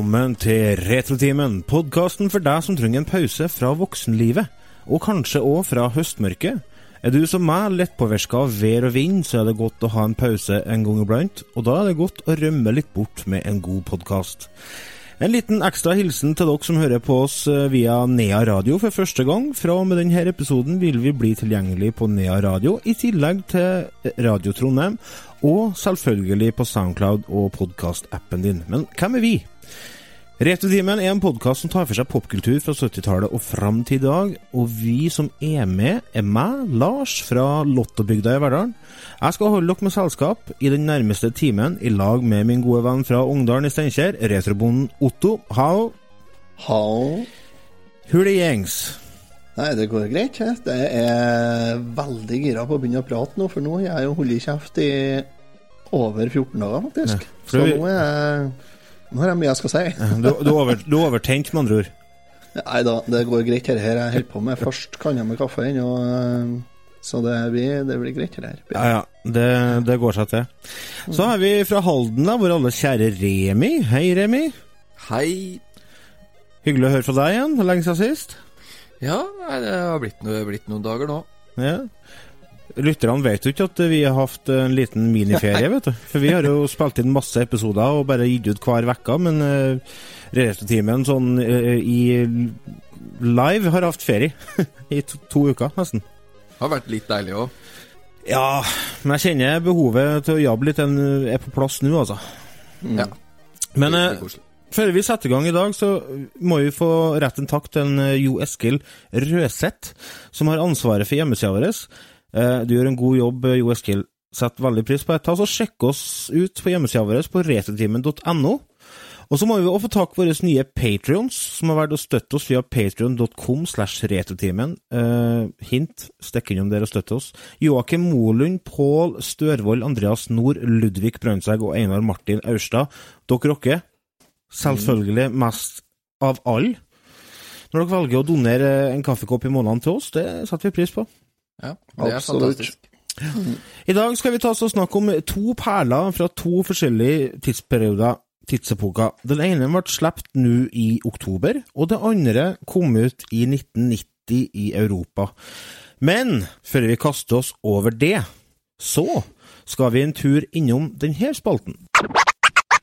velkommen til Retrotimen, podkasten for deg som trenger en pause fra voksenlivet, og kanskje òg fra høstmørket. Er du som meg lettpåvirka av vær og vind, så er det godt å ha en pause en gang iblant, og da er det godt å rømme litt bort med en god podkast. En liten ekstra hilsen til dere som hører på oss eh, via Nea Radio for første gang. Fra og med denne episoden vil vi bli tilgjengelig på Nea Radio, i tillegg til Radio Trondheim, og selvfølgelig på Soundcloud og podkastappen din. Men hvem er vi? Retrotimen er en podkast som tar for seg popkultur fra 70-tallet og fram til i dag. Og vi som er med, er meg, Lars, fra Lottobygda i Verdalen. Jeg skal holde dere med selskap i den nærmeste timen i lag med min gode venn fra Ungdalen i Steinkjer, retrobonden Otto. Hao. Hao. Hulegjengs. Nei, det går greit. jeg. Det er veldig gira på å begynne å prate nå, for nå har jeg jo holdt kjeft i over 14 dager, faktisk. Ja, Så nå er jeg Nå har jeg mye jeg skal si. Du, du, er over, du er overtent, med andre ord. Nei da, det går greit, dette her jeg holder på med. Først kanna med kaffe ennå, så det blir, det blir greit, det her. Ja, ja. Det, det går seg til. Så er vi fra Halden, da, vår alles kjære Remi. Hei, Remi. Hei. Hyggelig å høre fra deg igjen. Lenge siden sist. Ja, det har blitt, noe, blitt noen dager nå. Ja. Lytterne vet jo ikke at vi har hatt en liten miniferie, vet du. For vi har jo spilt inn masse episoder og bare gitt ut hver uke, men uh, Retrotimen sånn uh, i live har hatt ferie. I to, to uker, nesten. Har vært litt deilig òg. Ja, men jeg kjenner behovet til å jobbe litt en, er på plass nå, altså. Ja. Men uh, før vi setter i gang i dag, så må vi få rette en takk til en eh, Jo Eskil Røseth, som har ansvaret for hjemmesida vår. Eh, Du gjør en god jobb, eh, Jo Eskil. Setter veldig pris på det. Ta så Sjekk oss ut på hjemmesida vår på retetimen.no Og så må vi også få tak i våre nye patrions, som har vært å støtte oss via patrion.com slash retrotimen. Eh, hint, stikk innom der og støtte oss. Joakim Molund, Pål Størvold, Andreas Nord, Ludvig Brøndsegg og Einar Martin Aurstad. Dere rocker. Selvfølgelig mest av alle. Når dere velger å donere en kaffekopp i måneden til oss, det setter vi pris på. Ja, det er fantastisk. I dag skal vi ta oss og snakke om to perler fra to forskjellige tidsperioder, tidsepoker. Den ene ble sluppet nå i oktober, og det andre kom ut i 1990 i Europa. Men før vi kaster oss over det, så skal vi en tur innom denne spalten.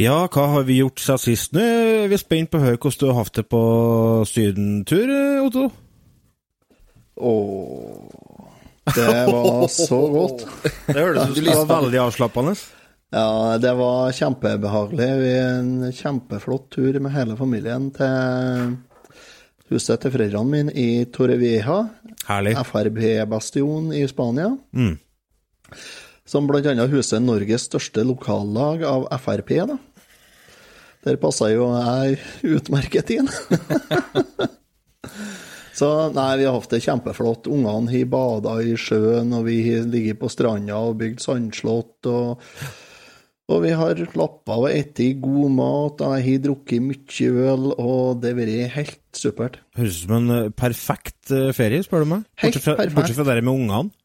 Ja, hva har vi gjort siden sist? Nå er vi spent på å høre hvordan du har hatt det på sydentur, Otto. Åh, det var så godt. Det høres ut som det var veldig avslappende. Ja, det var kjempebehagelig. Vi en kjempeflott tur med hele familien til huset til foreldrene mine i Torrevieja. FRB-bastion i Spania. Mm. Som annet huser Norges største lokallag av Frp. da. Der passa jo jeg utmerket inn. Så nei, vi har hatt det kjempeflott. Ungene har bada i sjøen, og vi har ligget på stranda og bygd sandslott. Og, og vi har slappa og spist god mat. og Jeg har drukket mye øl, og det har vært helt supert. Høres ut som en eh, perfekt eh, ferie, spør du meg. Helt Bortsett fra, bortsett fra det med ungene.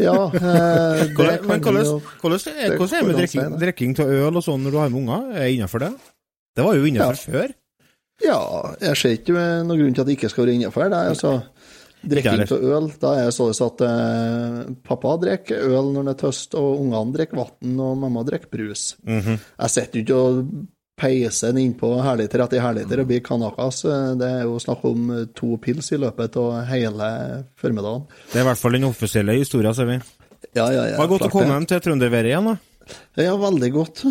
Ja, eh, det Hvordan- Men hvordan jo hvordan er det hvordan er med drikking, drikking av øl og sånn når du har med unger? Er det innafor det? Det var jo innafor før. Ja, jeg ser ikke noen grunn til at det ikke skal være er altså Drikking av øl, da er det sånn at eh, pappa drikker øl når det er tøst, og ungene drikker vann, og mamma drikker brus. Mhm. Jeg sitter jo ikke og peiser den innpå herliter etter herligheter og blir kanakas. Det er jo snakk om to pils i løpet av hele formiddagen. Det er i hvert fall den offisielle historien, ser vi. Ja, ja, ja. Var godt å komme hjem til trønderværet igjen, da. Ja, veldig godt.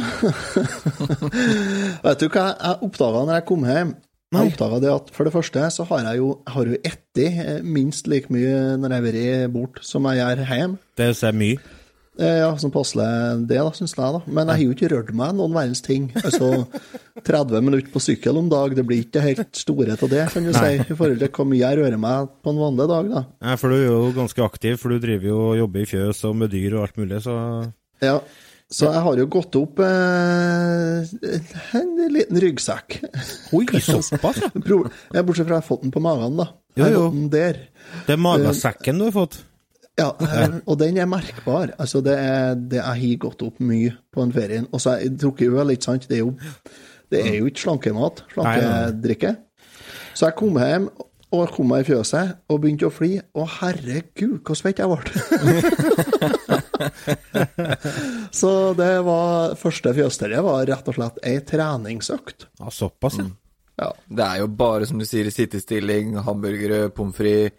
Vet du hva jeg oppdaga når jeg kom hjem? Nei. Jeg oppdaga det at for det første så har jeg jo, har jo etti minst like mye når jeg har vært borte som jeg gjør hjemme. Det er mye. Eh, Ja, som passer det, da, syns jeg. da. Men jeg har jo ikke rørt meg noen verdens ting. Altså, 30 minutter på sykkel om dag, det blir ikke helt store til det, kan du si, i forhold til hvor mye jeg rører meg på en vanlig dag, da. Nei, for du er jo ganske aktiv, for du driver jo og jobber i fjøs og med dyr og alt mulig, så Ja, så jeg har jo gått opp eh, en liten ryggsekk. Oi, såpass, ja. Bortsett fra jeg har fått den på magen, da. Jo, jo. der. Det er magesekken du har fått. Ja, eh, og den er merkbar. Altså, det er det jeg har gått opp mye på den ferien. Og så har jeg drukket øl, ikke sant. Det er jo, det er jo ikke slankemat, slankedrikke. Så jeg kom hjem og kom meg i fjøset og begynte å fly. Å, herregud, hvor svett jeg ble. så det var Første fjøsstellet var rett og slett ei treningsøkt. Ja, såpass, ja. Ja. Det er jo bare, som du sier, sittestilling, hamburgere, pommes frites,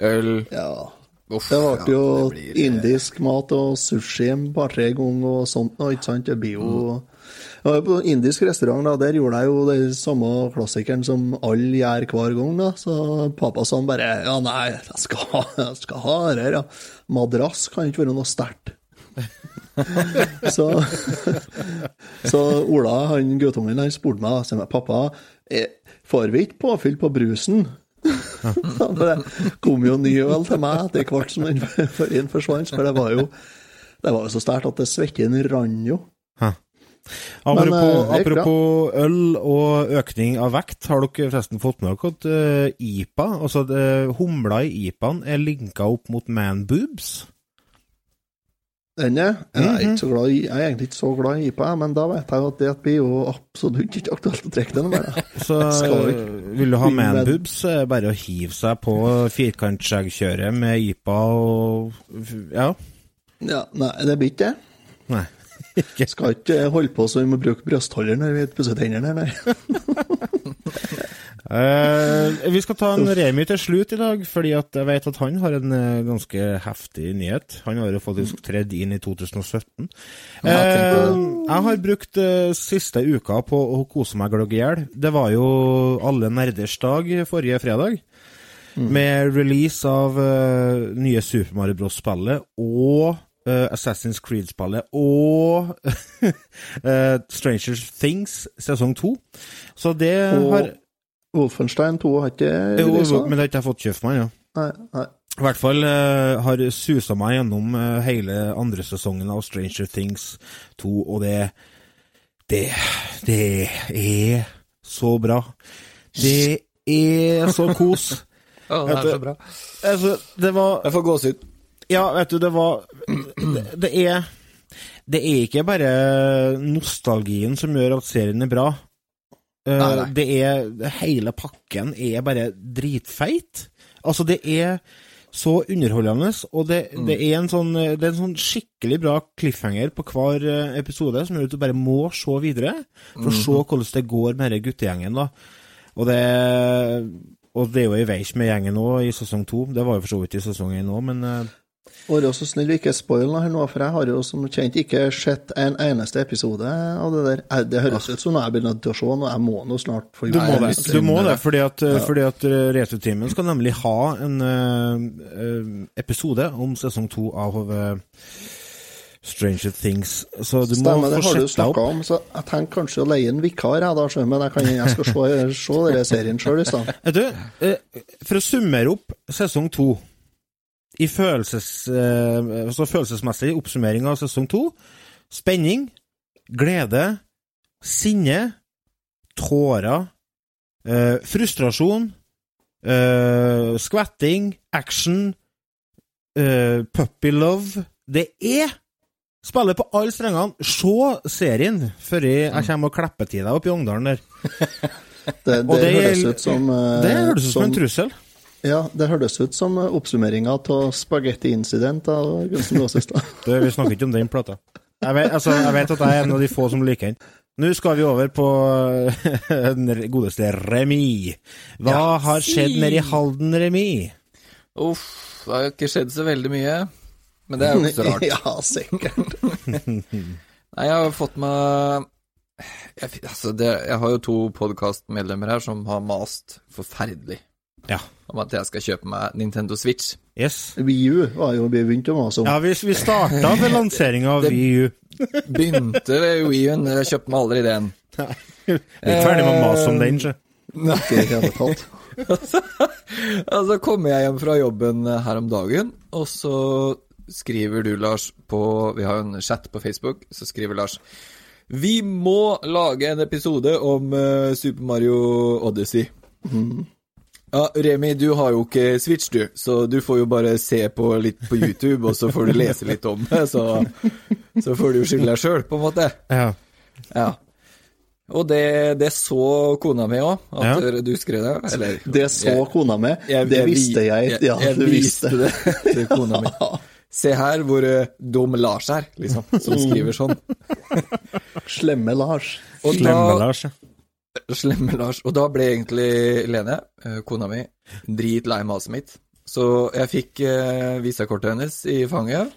øl ja. Uff, Det ble ja, jo det blir, eh, indisk mat og sushi et par-tre ganger og sånt og ikke sant? Det blir jo var jo på indisk restaurant, da. Der gjorde jeg jo den samme klassikeren som alle gjør hver gang, da. Så pappa sa bare Ja, nei, jeg skal jeg skal ha det her, ja. Madrass kan ikke være noe sterkt. så, så Ola, han guttungen, han spurte meg, sa pappa, eh, får vi ikke påfyll på brusen? Det kom jo ny øl til meg etter hvert som den forrige forsvant, for det var jo det var jo så sterkt at det svetten rant jo. Apropos, Men, eh, apropos øl og økning av vekt, har dere forresten fått med dere at eh, IPA, altså det, humla i IPA-en, er linka opp mot manboobs? Den er. Jeg er, ikke så glad i, jeg er egentlig ikke så glad i IPA, men da vet jeg at det blir jo absolutt ikke aktuelt å trekke den. Bare. Så vil du ha med- manboobs, er det bare å hive seg på firkantskjeggkjøret med IPA og Ja. Ja, nei, det blir ikke det. Nei. Skal ikke holde på så vi må bruke brystholder når vi pusser tennene, nei. Eh, vi skal ta en Remi til slutt i dag, fordi jeg vet at han har en eh, ganske heftig nyhet. Han har jo faktisk tredd inn i 2017. Ja, tenk på det. Eh, jeg har brukt siste uka på å kose meg gløgg i hjel. Det var jo alle nerders dag forrige fredag. Med release av nye Super Mario Bros.-spillet og Assassin's Creed-spillet og Stranger Things sesong to. Så det har Wolfenstein 2 har ikke jo, men det har ikke jeg fått kjøpt meg, ja. Nei, nei. I hvert fall uh, har susa meg gjennom uh, hele andre sesongen av Stranger Things 2, og det Det Det er så bra. Det er så kos. Ja, det er så bra. Altså, det var Jeg får gåsehud. Ja, vet du, det var Det, det er Det er ikke bare nostalgien som gjør at serien er bra. Eh, Nei, nei. Det er Hele pakken er bare dritfeit. Altså, det er så underholdende, og det, Mm. det er en sånn Det er en sånn skikkelig bra cliffhanger på hver eh, episode, som gjør at du bare må se videre, for å Mm. se hvordan det går med denne guttegjengen, da. Og det og det er jo i veis med gjengen òg, i sesong to. Det var jo for så vidt i sesong én òg, men eh, Vær så snill å ikke spoil noe her nå, for jeg har jo som kjent ikke sett en eneste episode av det der. Eh, Det høres ut som noe jeg begynner til å se og jeg må nå snart få Du gjort det, du må det fordi at, fordi at uh, Returtimen skal nemlig ha en eh, eh, episode om sesong to av eh, Stranger Things. Så du Stemmer, må det har du snakka om, så jeg tenker kanskje å leie en vikar, jeg da, men jeg, kan, jeg skal se, se denne serien sjøl i stedet. Du, eh, for å summere opp sesong to i følelses, eh, altså følelsesmessig oppsummering av sesong to spenning, glede, sinne, tårer, eh, frustrasjon, eh, skvetting, action, eh, puppy love Det er Spiller på alle strengene. Se serien før jeg kommer og klipper til deg oppe i Ongdalen der. Det, det, det høres ut som eh, Det høres ut som en trussel. Ja, det hørtes ut som oppsummeringa av Spagetti Incident av. Vi snakker ikke om den plata. Jeg vet, altså, jeg vet at jeg er en av de få som liker den. Nå skal vi over på den godeste Remi. Hva Ja, har skjedd si. nede i Halden, Remi? Uff, det har jo ikke skjedd så veldig mye. Men det er jo ikke så rart. ja, sikkert. Nei, jeg har fått meg jeg, altså det, jeg har jo to podkastmedlemmer her som har mast forferdelig Ja. om at jeg skal kjøpe meg Nintendo Switch. Yes. VU var jo vi begynte å mase om. Ja, vi, vi starta ved lanseringa av VU. Begynte ved Wii-en, jeg kjøpte meg aldri den. Vi er ferdig med å mase om den, sjø. Og så kommer jeg hjem fra jobben her om dagen, og så skriver du, Lars, på Vi har jo en chat på Facebook, så skriver Lars Vi må lage en episode om uh, Super Mario Odyssey. Ja, Remi, du har jo ikke Switch, du, så du får jo bare se på litt på YouTube, og så får du lese litt om det, så, så får du jo skylde deg sjøl, på en måte. Ja. Ja. Og det, det så kona mi òg, at Ja. du skrev det, eller? Det så Jeg- kona mi. jeg- Det jeg visste jeg. Ja, jeg du visste. det til kona mi. Se her hvor uh, dum Lars er, liksom, som skriver sånn. Slemme Lars. Og Slemme da, Lars. ja. Slemme Lars. Og da ble egentlig Lene, eh, kona mi, dritlei maset mitt. Så jeg fikk eh, visakortet hennes i fanget.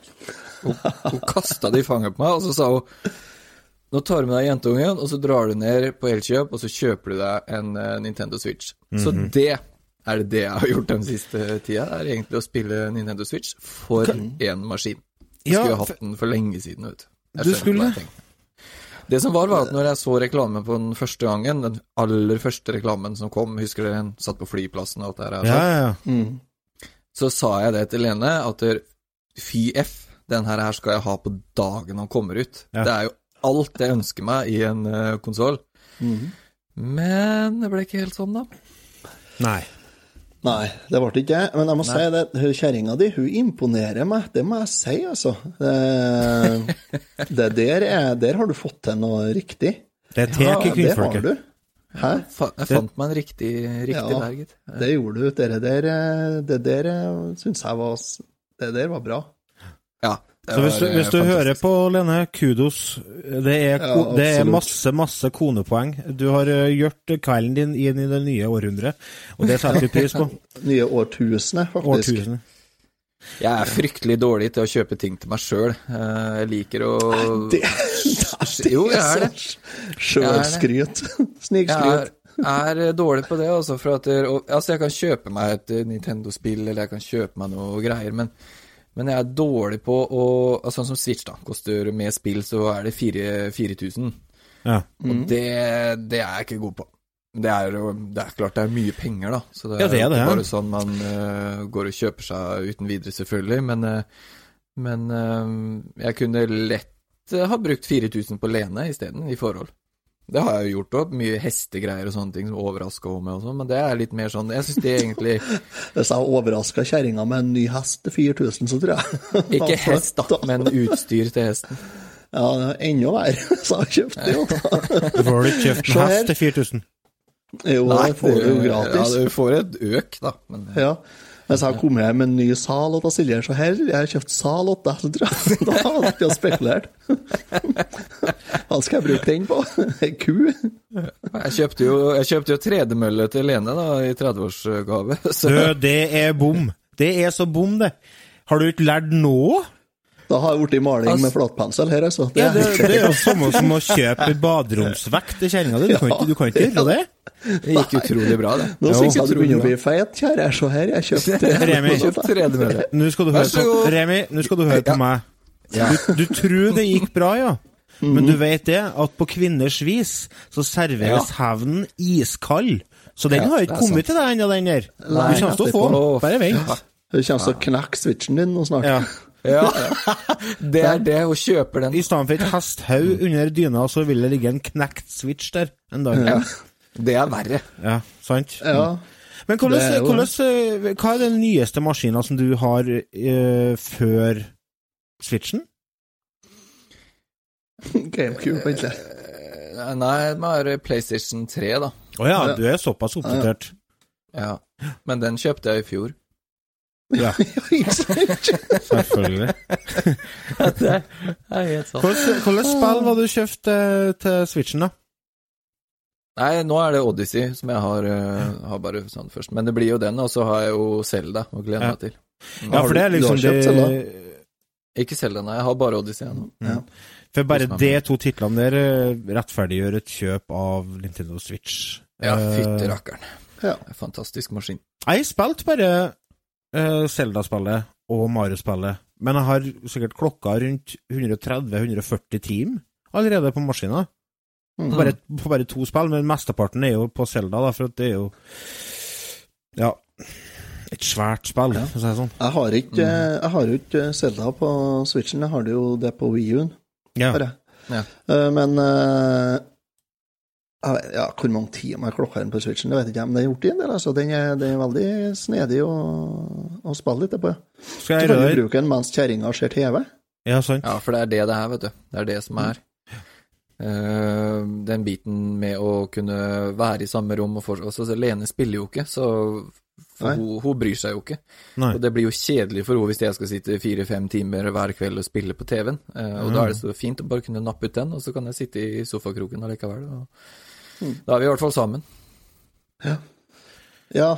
Hun, hun kasta det i fanget på meg, og så sa hun nå tar du med deg jentungen, og så drar du ned på Elkjøp, og så kjøper du deg en uh, Nintendo Switch. Så det er det det jeg har gjort den siste tida, er egentlig å spille Nintendo Switch for én maskin. Jeg Ja, skulle jo hatt den for lenge siden, vet du. Jeg Du skulle? tenkte. Det som var, var at når jeg så reklame på den første gangen, den aller første reklamen som kom, husker dere den satt på flyplassen og alt det her, Ja, ja, ja. Mm. så sa jeg det til Lene, at fy F, den her, her skal jeg ha på dagen han kommer ut. Ja. Det er jo alt jeg ønsker meg i en uh, konsoll. Mm. Men det ble ikke helt sånn, da. Nei. Nei, det ble ikke det. Men jeg må si det, kjerringa di hun imponerer meg, det må jeg si, altså. Det, det der, er, der har du fått til noe riktig. Det er det har kvinnfolket. Hæ? Jeg fant meg en riktig, riktig Ja. der, gitt. Det gjorde du. Det der, eh, det der syns jeg var Det der var bra. Ja. Det Så hvis du, eh, hvis du hører på, Lene, kudos. Det er, Ja, det er masse, masse konepoeng. Du har eh, gjort kvelden din inn i det nye århundret, og det setter vi pris på. Nye årtusenet, faktisk. Årtusene. Jeg er fryktelig dårlig til å kjøpe ting til meg sjøl. Jeg liker å Det, Jo, jeg er det. Sjølskryt. Snikskryt. Jeg er dårlig på det, altså. For at og, altså, jeg kan kjøpe meg et eh, Nintendo-spill, eller jeg kan kjøpe meg noe greier, men, men jeg er dårlig på å altså, Sånn som Switch, da. Koster med spill, så er det 4 4000. Ja. Og det, det er jeg ikke god på. Det er jo det er klart det er mye penger, da. Så det Ja, det er det, ja. bare sånn man uh, går og kjøper seg uten videre, selvfølgelig. Men, uh, men uh, jeg kunne lett ha brukt 4000 på Lene isteden, i forhold. Det har jeg jo gjort òg. Mye hestegreier og sånne ting som overraska henne med og sånn, men det er litt mer sånn Jeg syns det egentlig Hvis jeg overraska kjerringa med en ny hest til 4000, så tror jeg Ikke hest, da, men utstyr til hesten. Ja, det er enda verre, så jeg kjøpte det jo. Du får vel ikke kjøpt en hest til 4000? Jo, det får du jo gratis. Ja, du får et øk, da. Men Ja. Jeg kom hjem med en ny sal til Silje, så her, jeg har kjøpt sal til deg, så da hadde jeg ikke spekulert. Hva skal jeg bruke den på? Ei ku? Jeg kjøpte jo, jeg kjøpte jo tredemølle til Lene da, i 30-årsgave. Det er bom. Det er så bom, det. Har du ikke lært nå? Da har jeg blitt maling med flatpensel her, altså. Det Ja, det, det er jo samme som å kjøpe baderomsvekt til kjerringa di. Du, ja, du kan ikke gjøre det. det gikk utrolig bra, det. Nå syns jeg du begynner å bli feit, kjære. Se her, jeg kjøpte Remi. Tredemølle. Nå skal du høre på. Remi, nå skal du høre på meg. Du, du tror det gikk bra, ja. Men du vet det, at på kvinners vis så serveres hevnen iskald. Så den har ikke kommet til deg ennå, den der. Du kommer til å få den. Bare vent. Du kommer til å knekke switchen din nå snart. Ja. Ja, det er det, hun kjøper den. I stedet for et hesthaug under dyna, så vil det ligge en knekt switch der en dag. Ja. Det er verre. Ja, sant? Ja. Men hvordan, er hvordan, eh, hva er den nyeste maskinen som du har uh, før switchen? GameCube, egentlig. Eh, Nei, det er PlayStation 3, da. Å oh, Ja. du er såpass oppdatert. Ja. Men den kjøpte jeg i fjor. Ja, selvfølgelig. det er helt sant. Hvordan spill var det du kjøpte eh, til switchen, da? Nei, nå er det Odyssey som jeg har, uh, har bare sånn først. Men det blir jo den, og så har jeg jo Selda å glede Ja. meg til. Ja, for det er du liksom har kjøpt det Zelda? Ikke Selda, nei. Jeg har bare Odyssey ennå. Ja. For bare de to titlene der eh, rettferdiggjør et kjøp av Nintendo Switch. Ja, Eh, fytti rakkeren. Ja. En Fantastisk maskin. Jeg spilte bare eh, Zelda-spillet og Mario-spillet, men jeg har sikkert klokka rundt 130-140 team allerede på maskina. Mm. På bare, på bare to spill, men mesteparten er jo på Zelda, da, for det er jo Ja. Et svært spill, for å si det sånn. Jeg har ikke Jeg har ikke Zelda på Switchen, jeg har det jo det på Wii U-en. Ja. Ja. Eh, Men eh, vet, ja, Hvor mange timer jeg klokka den på Switchen, det vet jeg ikke, men det er gjort i en del. altså. Den er, den er veldig snedig å, å spille litt på. Skal Du kan jo bruke den mens kjerringa ser TV. Ja, sant. Ja, for det er det det er, vet du. Det er det som er. Uh, den biten med å kunne være i samme rom og fortsatt altså, så Lene spiller jo ikke, så for hun, hun bryr seg jo ikke. Nei. Og det blir jo kjedelig for henne hvis jeg skal sitte fire-fem timer hver kveld og spille på TV-en. Uh, og da er det så fint å bare kunne nappe ut den, og så kan jeg sitte i sofakroken allikevel. Og Da er vi i hvert fall sammen. Ja,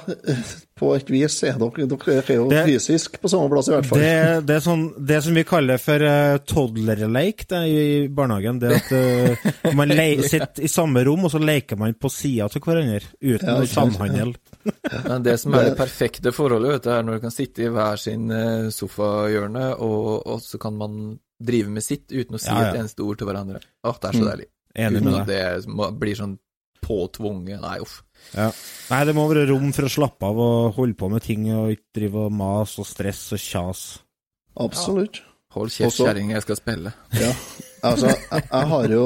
på et vis er dere Dere er jo Det- fysisk på samme plass, i hvert fall. Det, det er sånn Det som vi kaller for uh, toddlerleik det er i barnehagen, det at uh, man le sitter i samme rom, og så leker man på sida til hverandre, uten Ja, samhandel. Men det som er det perfekte forholdet, vet du, er når du kan sitte i hver sin eh, sofahjørne, og, og så kan man drive med sitt uten å si Ja, ja. et eneste ord til hverandre. Åh, det er så deilig. Enig Uten med at deg. det blir sånn påtvunget. Nei, uff. Ja. Nei, det må være rom for å slappe av og holde på med ting, og ikke drive og mase og stress og kjas. Absolutt. Hold kjeft, kjerring, jeg skal spille. Ja. Altså, jeg, jeg har jo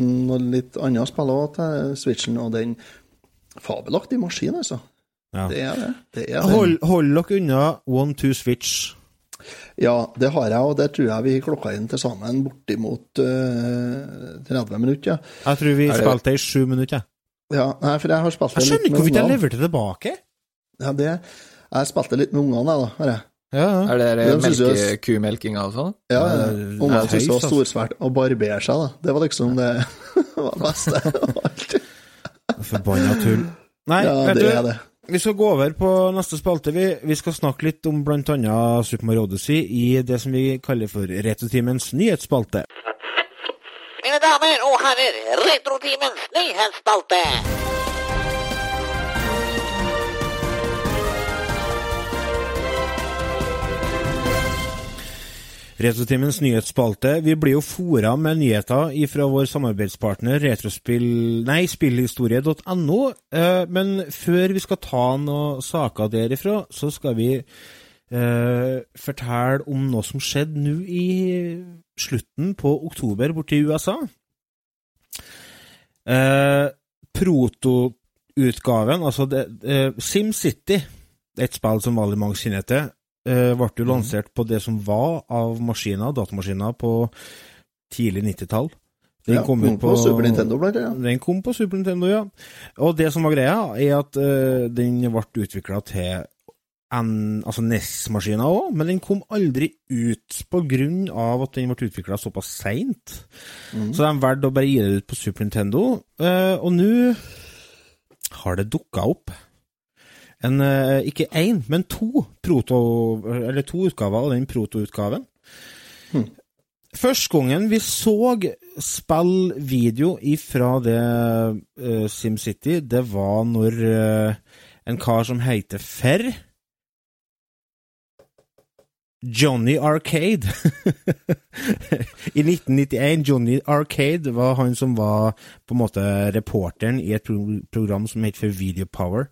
noe litt annet spill òg til Switchen, og den fabelaktige maskinen, altså. Ja. Det er det. det, er det. Hold, hold dere unna one two switch. Ja, det har jeg, og det tror jeg vi klokka inn til sammen bortimot uh, 30 minutter. Ja. Jeg tror vi det- spilte i sju minutter. ja, nei, for jeg har spilt Jeg skjønner ikke hvorfor jeg leverte tilbake. Ja, det, jeg spilte litt med ungene, jeg, da. Har jeg. Ja, ja. Er det jeg- melke, kumelkinga og sånn? Ja, Ja, det Ungene syntes det var altså. storsvært å barbere seg, da. Det var liksom det var det beste av alt. Forbanna tull. Nei, Ja, vet det du, er det. Vi skal gå over på neste spalte. Vi, vi skal snakke litt om annet Super Mario Odyssey i det som vi kaller for Retrotimens nyhetsspalte. Mine damer og herrer, Retrotimens nyhetsspalte. Retrotimens nyhetsspalte. Vi blir jo fora med nyheter fra vår samarbeidspartner Retrospill... Nei, spillhistorie.no. Eh, men før vi skal ta noen saker derifra, så skal vi eh, fortelle om noe som skjedde nå i slutten på oktober borte i USA. Eh, protoutgaven, altså det, eh, SimCity, et spill som veldig mange kjenner til, eh, ble jo lansert på det som var av maskiner, datamaskiner, på tidlig 90-tall. Den Ja, kom ut på Super Nintendo, blant annet. Den kom på Super Nintendo, ja. Og det som var greia, er at eh, den ble utvikla til en, altså NES-maskiner òg, men den kom aldri ut på av at den ble utvikla såpass seint. Så de valgte å bare gi det ut på Super Nintendo, eh, og nå har det dukka opp en, eh, ikke én, men to, proto, eller to utgaver av den protoutgaven. Første gangen vi så spillvideo ifra det uh, SimCity, det var når uh, en kar som heter Ferr Johnny Arcade. I 1991, Johnny Arcade var han som var på en måte reporteren i et program som het for Video Power.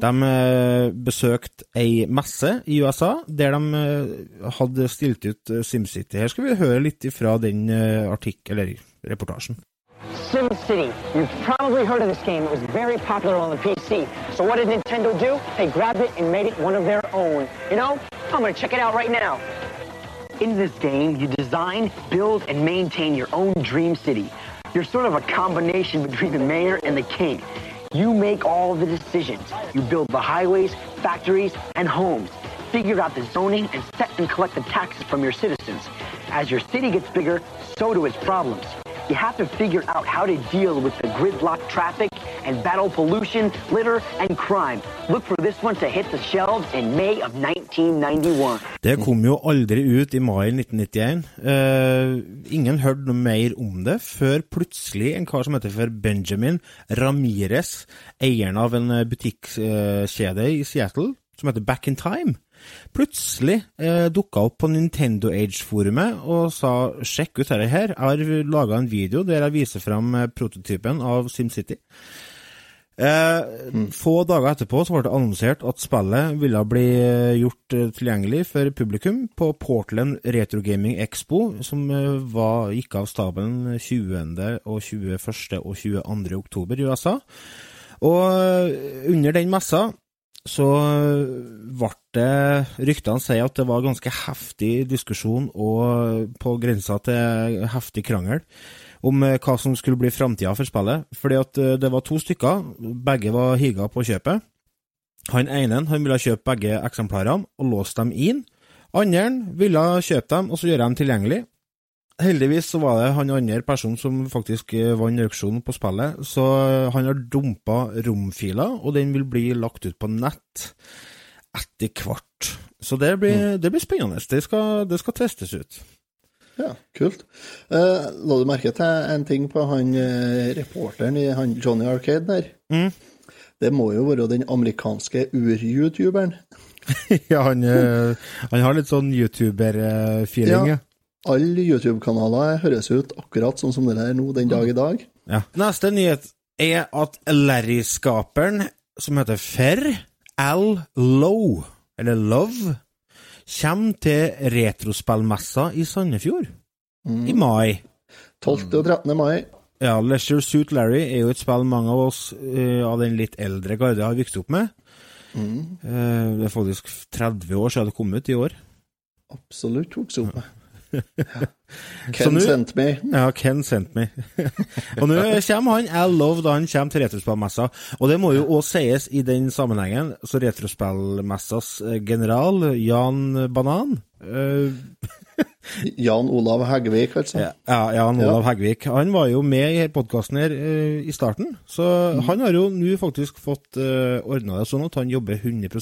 De eh, besøkte ei messe i USA der de eh, hadde stilt ut eh, SimCity. Her skal vi høre litt fra den eh, eller reportasjen. SimCity. You've probably heard of this game. It was very popular on the PC. So what did Nintendo do? They grabbed it and made it one of their own. You know, I'm gonna check it out right now. In this game, you design, build, and maintain your own dream city. You're sort of a combination between the mayor and the king. You make all the decisions. You build the highways, factories, and homes. Figure out the zoning and set and collect the taxes from your citizens. As your city gets bigger, so do its problems. You have to figure out how to deal with the gridlock traffic and battle pollution, litter, and crime. Look for this one to hit the shelves in May of 1991. Det kom jo aldri ut i mai 1991. Uh, ingen hørte noe mer om det, før plutselig en kar som heter for Benjamin Ramirez, eieren av en butikkskjede butikkjede i Seattle, som heter Back in Time, plutselig eh, dukka opp på Nintendo Age-forumet og sa 'sjekk ut dette her'. Jeg har laga en video der jeg viser fram eh, prototypen av SimCity. Eh, Få dager etterpå så ble det annonsert at spillet ville bli eh, gjort eh, tilgjengelig for publikum på Portland Retro Gaming Expo, som var, gikk av staben 20. og 21. og 22. oktober i USA. Og under den messa så ble det Ryktene sier at det var ganske heftig diskusjon og på grensa til heftig krangel om eh, hva som skulle bli framtida for spillet. Fordi at eh, det var to stykker, begge var higa på kjøpet. Han ene han ville kjøpe begge eksemplarene og låse dem inn. Andre ville kjøpe dem og så gjøre dem tilgjengelig. Heldigvis så var det han andre personen som faktisk eh, vant auksjonen på spillet, så eh, han har dumpa romfiler, og den vil bli lagt ut på nett etter hvert. Så det blir, det blir spennende. Det skal, det skal testes ut. Ja, kult. Eh, la du merke til en ting på han eh, reporteren i han Johnny Arcade der? Mm. Det må jo være den amerikanske ur-youtuberen. ja, han, han har litt sånn YouTuber-feeling, ja. Alle YouTube-kanaler høres ut akkurat sånn som det er nå den dag i dag. Ja. Neste nyhet er at Larry-skaperen, som heter Ferr, Al Low, eller Love, kommer til retrospillmessa i Sandefjord i mai. 12. og 13. mai. Ja, Leisure Suit Larry er jo et spill mange av oss uh, av den litt eldre garde har vokst opp med. Eh, det er faktisk 30 år siden det kom ut i år. Absolutt vokst opp med. Ken nu, sent me. Ja, Ken sent me. og nå kommer han Al Love da han kommer til retrospillmessa. Og det må jo òg sies i den sammenhengen, så retrospillmessas eh, general, Jan Banan uh, Jan Olav Hegvik, altså. Ja, Jan Jan Ja. Olav Heggvik. Han var jo med i podkasten her uh, i starten, så han har jo nå faktisk fått uh, ordna det sånn at han jobber 100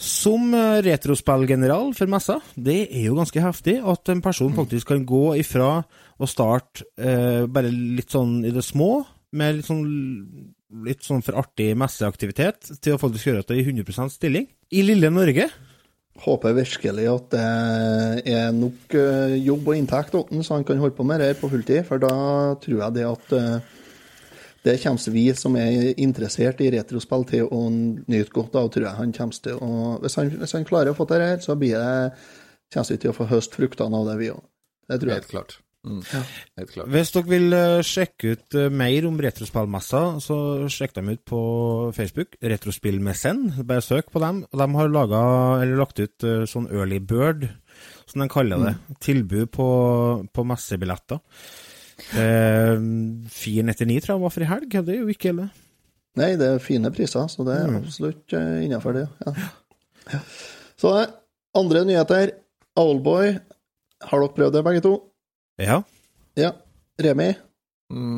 som uh, retrospillgeneral for messa. Det er jo ganske heftig at en person faktisk kan gå ifra å starte eh, bare litt sånn i det små, med litt sånn, litt sånn for artig messeaktivitet, til å faktisk gjøre det i 100% stilling. I lille Norge. Håper virkelig at det er nok eh, jobb og inntekt til så han kan holde på med det her på fulltid. For da tror jeg det at eh, det kommer vi som er interessert i retrospill til å nyte godt av, tror jeg han kommer til å Hvis han, hvis han klarer å få til det her, så blir det, kommer vi til å få høste fruktene av det, vi òg. Det tror jeg. Helt klart. Mm. Helt klart. Hvis dere vil eh, sjekke ut eh, mer om retrospillmessa, så sjekk dem ut på Facebook. Retrospillmessen. Bare søk på dem. Og de har laget, eller lagt ut eh, sånn early bird, som de kaller det. Tilbud på, på messebilletter. Eh, 499 tror jeg var for i helg. Det er jo ikke ille. Nei, det er fine priser, så det er absolutt uh, innafor det. Ja. Ja. Så eh, andre nyheter. Owlboy. Har dere prøvd det, begge to? Ja. Ja. Remi?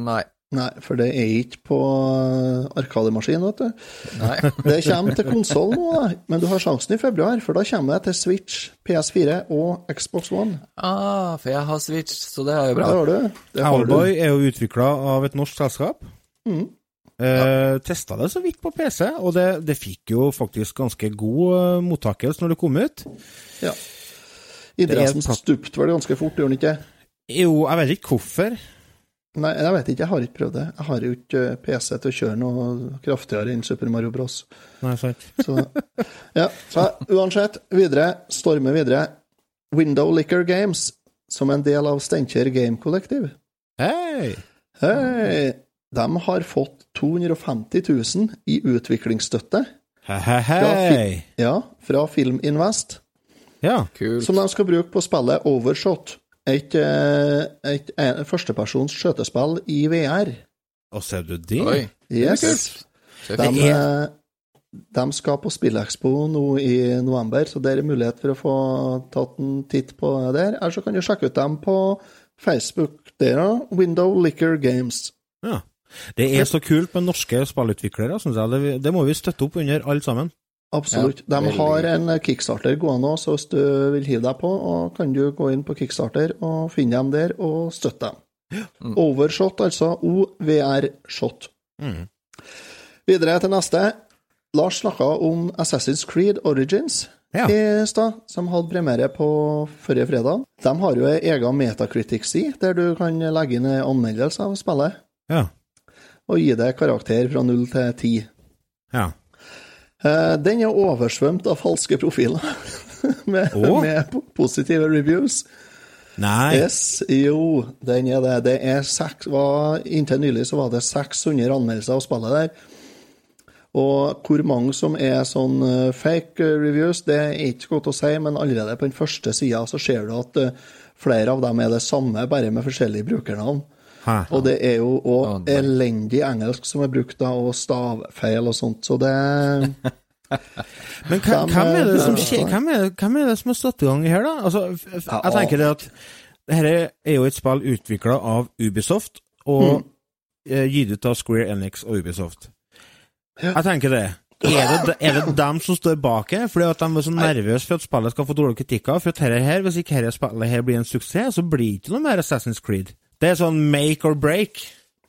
Nei. Nei, for det er ikke på eh, Arkademaskin, vet du. Nei. Det kommer til konsoll nå, da. men du har sjansen i februar, for da kommer det til Switch, PS4 og Xbox One. Ah, for jeg har Switch, så det er jo Det bra. har du. Det har du. Owlboy er jo utvikla av et norsk selskap. Mhm. Eh, Testa det så vidt på PC, og det, det fikk jo faktisk ganske god eh, mottakelse når det kom ut. Ja. Interessen Det er- stupte vel ganske fort, gjorde den ikke? Jo, jeg vet ikke hvorfor. Nei, jeg vet ikke, jeg har ikke prøvd det. Jeg har jo ikke eh, PC til å kjøre noe kraftigere enn Super Mario Bros. Nei, sant. Så, ja, så uansett, videre, stormer videre. Window Liquor Games, som en del av Steinkjer Game Kollektiv. Hei! Hei! De har fått 250 000 i utviklingsstøtte. Hei, hei, hei! Ja, fra Film Invest, Ja. Kult. som de skal bruke på spillet Overshot. Et, eh, et, et førstepersons skjøtespill i VR. Og ser du det? Oi. Yes. Det er De, eh, de skal på Spillekspo nå i november, så det er mulighet for å få tatt en titt på det der. Eller så kan du sjekke ut dem på Facebook der, da. Window Liquor Games. Ja. Det er så kult med norske spillutviklere, syns jeg. Det, det må vi støtte opp under, alle sammen. Absolutt. Ja, de har en kickstarter gående òg, så hvis du vil hive deg på, og kan du gå inn på kickstarter og finne dem der og støtte dem. Overshot, altså OVR-shot. Mm. Videre til neste. Lars snakka om Assassin's Creed Origins Ja. i stad, som hadde premiere på forrige fredag. De har jo ei egen Metacritic-side, der du kan legge inn anmeldelser anmeldelse av spillet, Ja. og gi det karakter fra null til ti. Ja. Eh, Den er oversvømt av falske profiler, med, oh. med positive reviews. Nei. Yes, jo, den er det. Det er seks, var, inntil nylig så var det 600 anmeldelser av spillet der. Og hvor mange som er sånn eh, fake eh, reviews, det er ikke godt å si, men allerede på den første sida så ser du at flere av dem er det samme, bare med forskjellige brukernavn. Hæ. Og det er jo òg elendig engelsk som er brukt, da, og stavfeil og sånt, så det Men hvem, hvem, er det som, skjer? skje- hvem, er, hvem er det som har stått i gang her, da? Altså, jeg tenker det at dette er jo et spill utvikla av Ubisoft, og mm. gitt ut av Square Enix og Ubisoft. Jeg tenker det. Er det, er det dem som står bak her? Fordi at de er så nervøse for at spillet skal få dårlige kritikker? For at her, her, hvis ikke dette spillet her blir en suksess, så blir det ikke noe mer Assassin's Creed. Det er sånn make or break.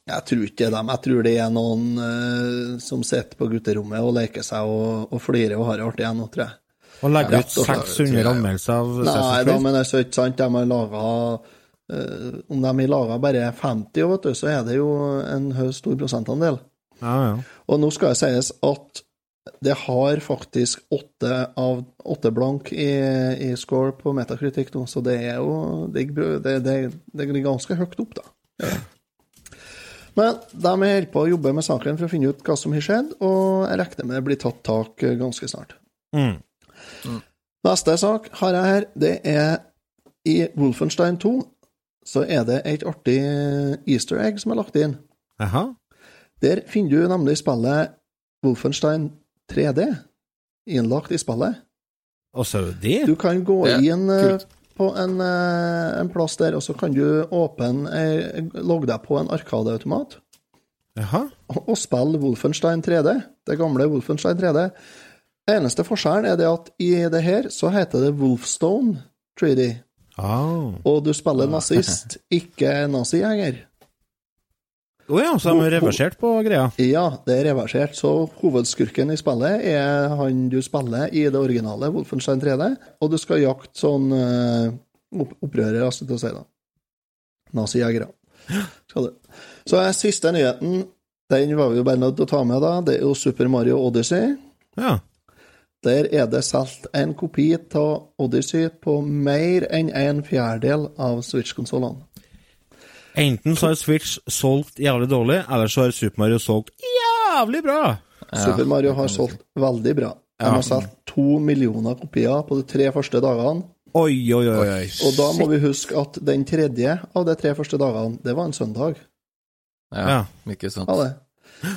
Jeg tror ikke det er dem. Jeg tror det er noen uh, som sitter på gutterommet og leker seg og, og flirer og har det artig ennå, tror jeg. Og legger Ja, ut rett og 600 anmeldelser av Nei Assassin's da, men altså, ikke sant, de har laga Om de har laga bare 50, vet du, så er det jo en stor prosentandel. Ja, ja. Og nå skal det sies at det har faktisk åtte av åtte blank i, i score på metakritikk nå, så det er jo Det, det, det, det er ganske høyt opp, da. Ja. Men de holder på å jobbe med saken for å finne ut hva som har skjedd, og jeg regner med det blir tatt tak eh, ganske snart. Mm. Neste sak har jeg her. Det er i Wolfenstein 2 så er det et artig easter egg som er lagt inn. Aha. Der finner du nemlig spillet Wolfenstein 3D innlagt i spillet. Og så er det? Du kan gå Det er inn eh, kult. på en, eh, en plass der, og så kan du åpne eh, logge deg på en arkadeautomat Jaha. og, og spille Wolfenstein 3D. Det gamle Wolfenstein 3D. Eneste forskjellen er det at i det her så heter det Wolfstone 3D. Oh. Og du spiller nazist, ikke nazijeger. Å ja, så de har reversert på greia? Ja, det er reversert, så hovedskurken i spillet er han du spiller i det originale Wolfenstein 3D, og du skal jakte sånn opprører, altså, til å si da. Nazijegere. Så er siste nyheten, den var vi jo bare nødt til å ta med, da. Det er jo Super Mario Odyssey. Ja. Der er det solgt en kopi av Odyssey på mer enn en fjerdedel av Switch-konsollene. Enten så har Switch solgt jævlig dårlig, eller så har Super Mario solgt jævlig bra. Super Mario har solgt veldig bra. De har solgt to millioner kopier på de tre første dagene. Oi, oi, oi. Og da må vi huske at den tredje av de tre første dagene, det var en søndag. Ja, Ja. ikke sant. Ja, det.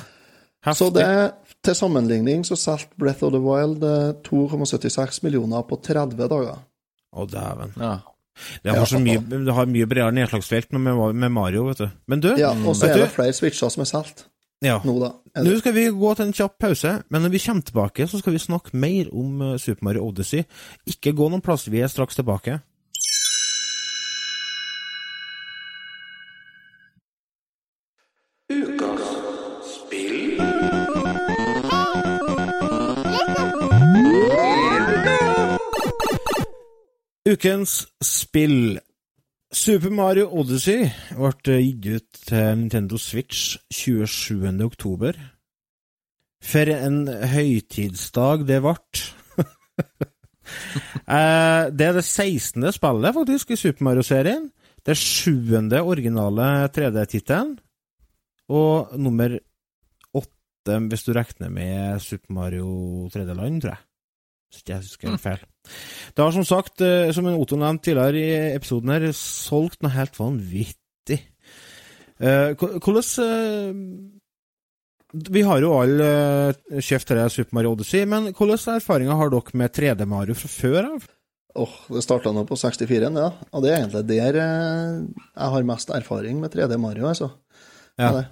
Heftig. Så det, til sammenligning, så solgte Breath of the Wild eh, 2,76 millioner på 30 dager. Å, dæven. Ja. Det har, så mye, det har mye bredere nedslagsfelt med, med Mario, vet du. Men du, Ja, og så er det flere switcher som er solgt ja. nå, da. Nå skal vi gå til en kjapp pause, men når vi kommer tilbake, så skal vi snakke mer om eh, Super Mario Odyssey. Ikke gå noen plass, vi er straks tilbake. Ukens spill. Super Mario Odyssey ble gitt ut til Nintendo Switch 27. oktober. For en høytidsdag det ble. Eh, det er det 16. spillet faktisk i Super Mario-serien. Det sjuende originale 3D-tittelen. Og nummer åtte, hvis du regner med Super Mario 3D-land, tror jeg. Hvis ikke jeg husker feil. Det har som sagt, eh, som en Otto nevnte tidligere i episoden her, solgt noe helt vanvittig. Eh, Hvordan eh, Vi har jo alle kjøpt dette Super Mario Odyssey, men hvilke erfaringer har dere med 3D-Mario fra før av? Åh, det starta nå på 64-en, ja. Og det er egentlig der jeg har mest erfaring med 3D Mario, altså. Ja. Det.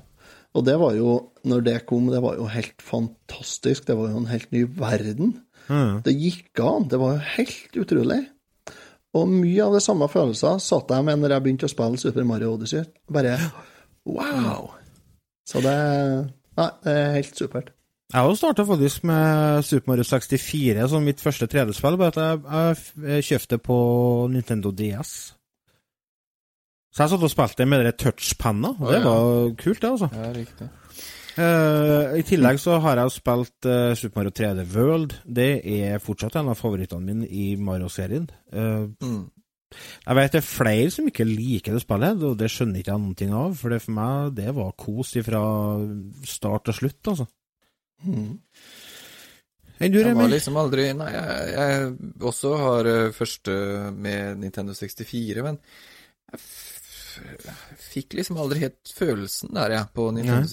Og det var jo, når det kom, det var jo helt fantastisk. Det var jo en helt ny verden. Mm. Det gikk an. Det var jo helt utrolig. Og mye av de samme følelser satt jeg med når jeg begynte å spille Super Mario Odyssey. Bare wow! Så det Nei, det er helt supert. Jeg har starta faktisk med Super Mario 64 som mitt første 3D-spill, bare at jeg, jeg, jeg kjøpte på Nintendo DS. Så jeg satt og spilte med den touchpenna, og det var kult, det, altså. Ja, riktig. Eh, I tillegg så har jeg spilt uh, Super Mario 3D World. Det er fortsatt en av favorittene mine i Mario-serien. Uh, Mm. jeg vet det er flere som ikke liker det spillet, og det skjønner ikke jeg noen ting av. For det for meg, det var kos fra start til slutt, altså. Mm. Enn du, Jeg var liksom aldri Nei, jeg, jeg også har første med Nintendo 64, men jeg fikk liksom aldri helt følelsen der, jeg, på Nintendo Nei.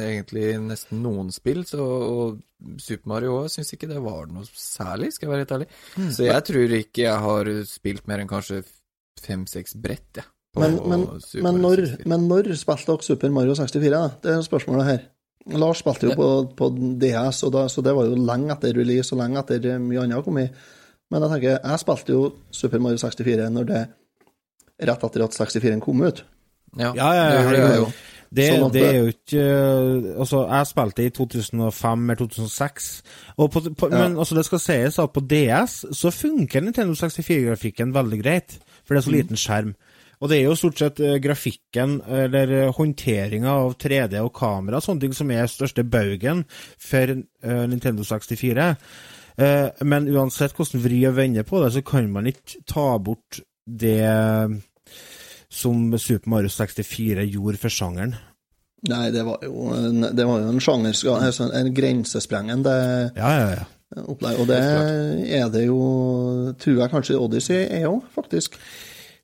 Egentlig nesten noen spill, så og Super Mario òg syns ikke det var noe særlig, skal jeg være helt ærlig. Mm. Så jeg tror ikke jeg har spilt mer enn kanskje fem-seks brett, jeg. Ja, Men, men, men, når, men når spilte dere Super Mario 64? da? Det er spørsmålet her. Lars spilte jo på, på DS, og da, så det var jo lenge etter release og lenge etter mye annet kom i. Men jeg tenker, jeg spilte jo Super Mario 64 når det rett etter at 64-en kom ut. Ja, Ja, ja, det ja, ja. jo. Det, Sånn det er jo ikke øh, Altså, jeg spilte i 2005 eller 2006, og på, på, Ja. men altså, det skal sies at på DS så funker Nintendo 64-grafikken veldig greit, for det er så liten skjerm. Og det er jo stort sett øh, grafikken, eller øh, håndteringa av 3D og kamera, sånne ting som er største baugen for Nintendo 64. Eh, men uansett hvordan vri og vende på det, så kan man ikke ta bort det som Super Mario 64 gjorde for sjangeren. Nei, det var jo en, det var jo en sjanger, altså en grensesprengende Ja, ja, ja. opplegg. Og det er det jo, tror jeg kanskje Odyssey er òg, faktisk.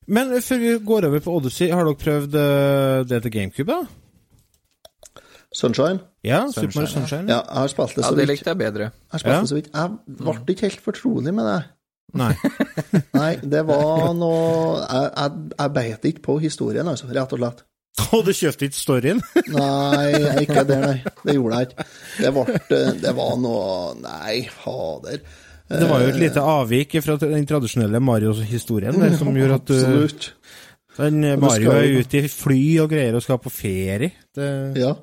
Men før vi går over på Odyssey, har dere prøvd eh, det til GameCube, da? Sunshine. Ja, Super Mario Sunshine, Sunshine? Ja, jeg har spilt det Ja, det likte jeg bedre. Jeg Ja. det så vidt. Jeg ble ikke helt fortrolig med det. Nei. Nei, det var noe Jeg, jeg, jeg beit ikke på historien, altså, rett og slett. Og du kjøpte ikke storyen? Nei, ikke det, nei. Det gjorde jeg ikke. Det, ble, det var noe Nei, fader. Det var jo et lite avvik fra den tradisjonelle Mario-historien der, som gjorde at du Absolutt. den, eh, Mario er ute i fly og greier og skal på ferie. Det, Ja.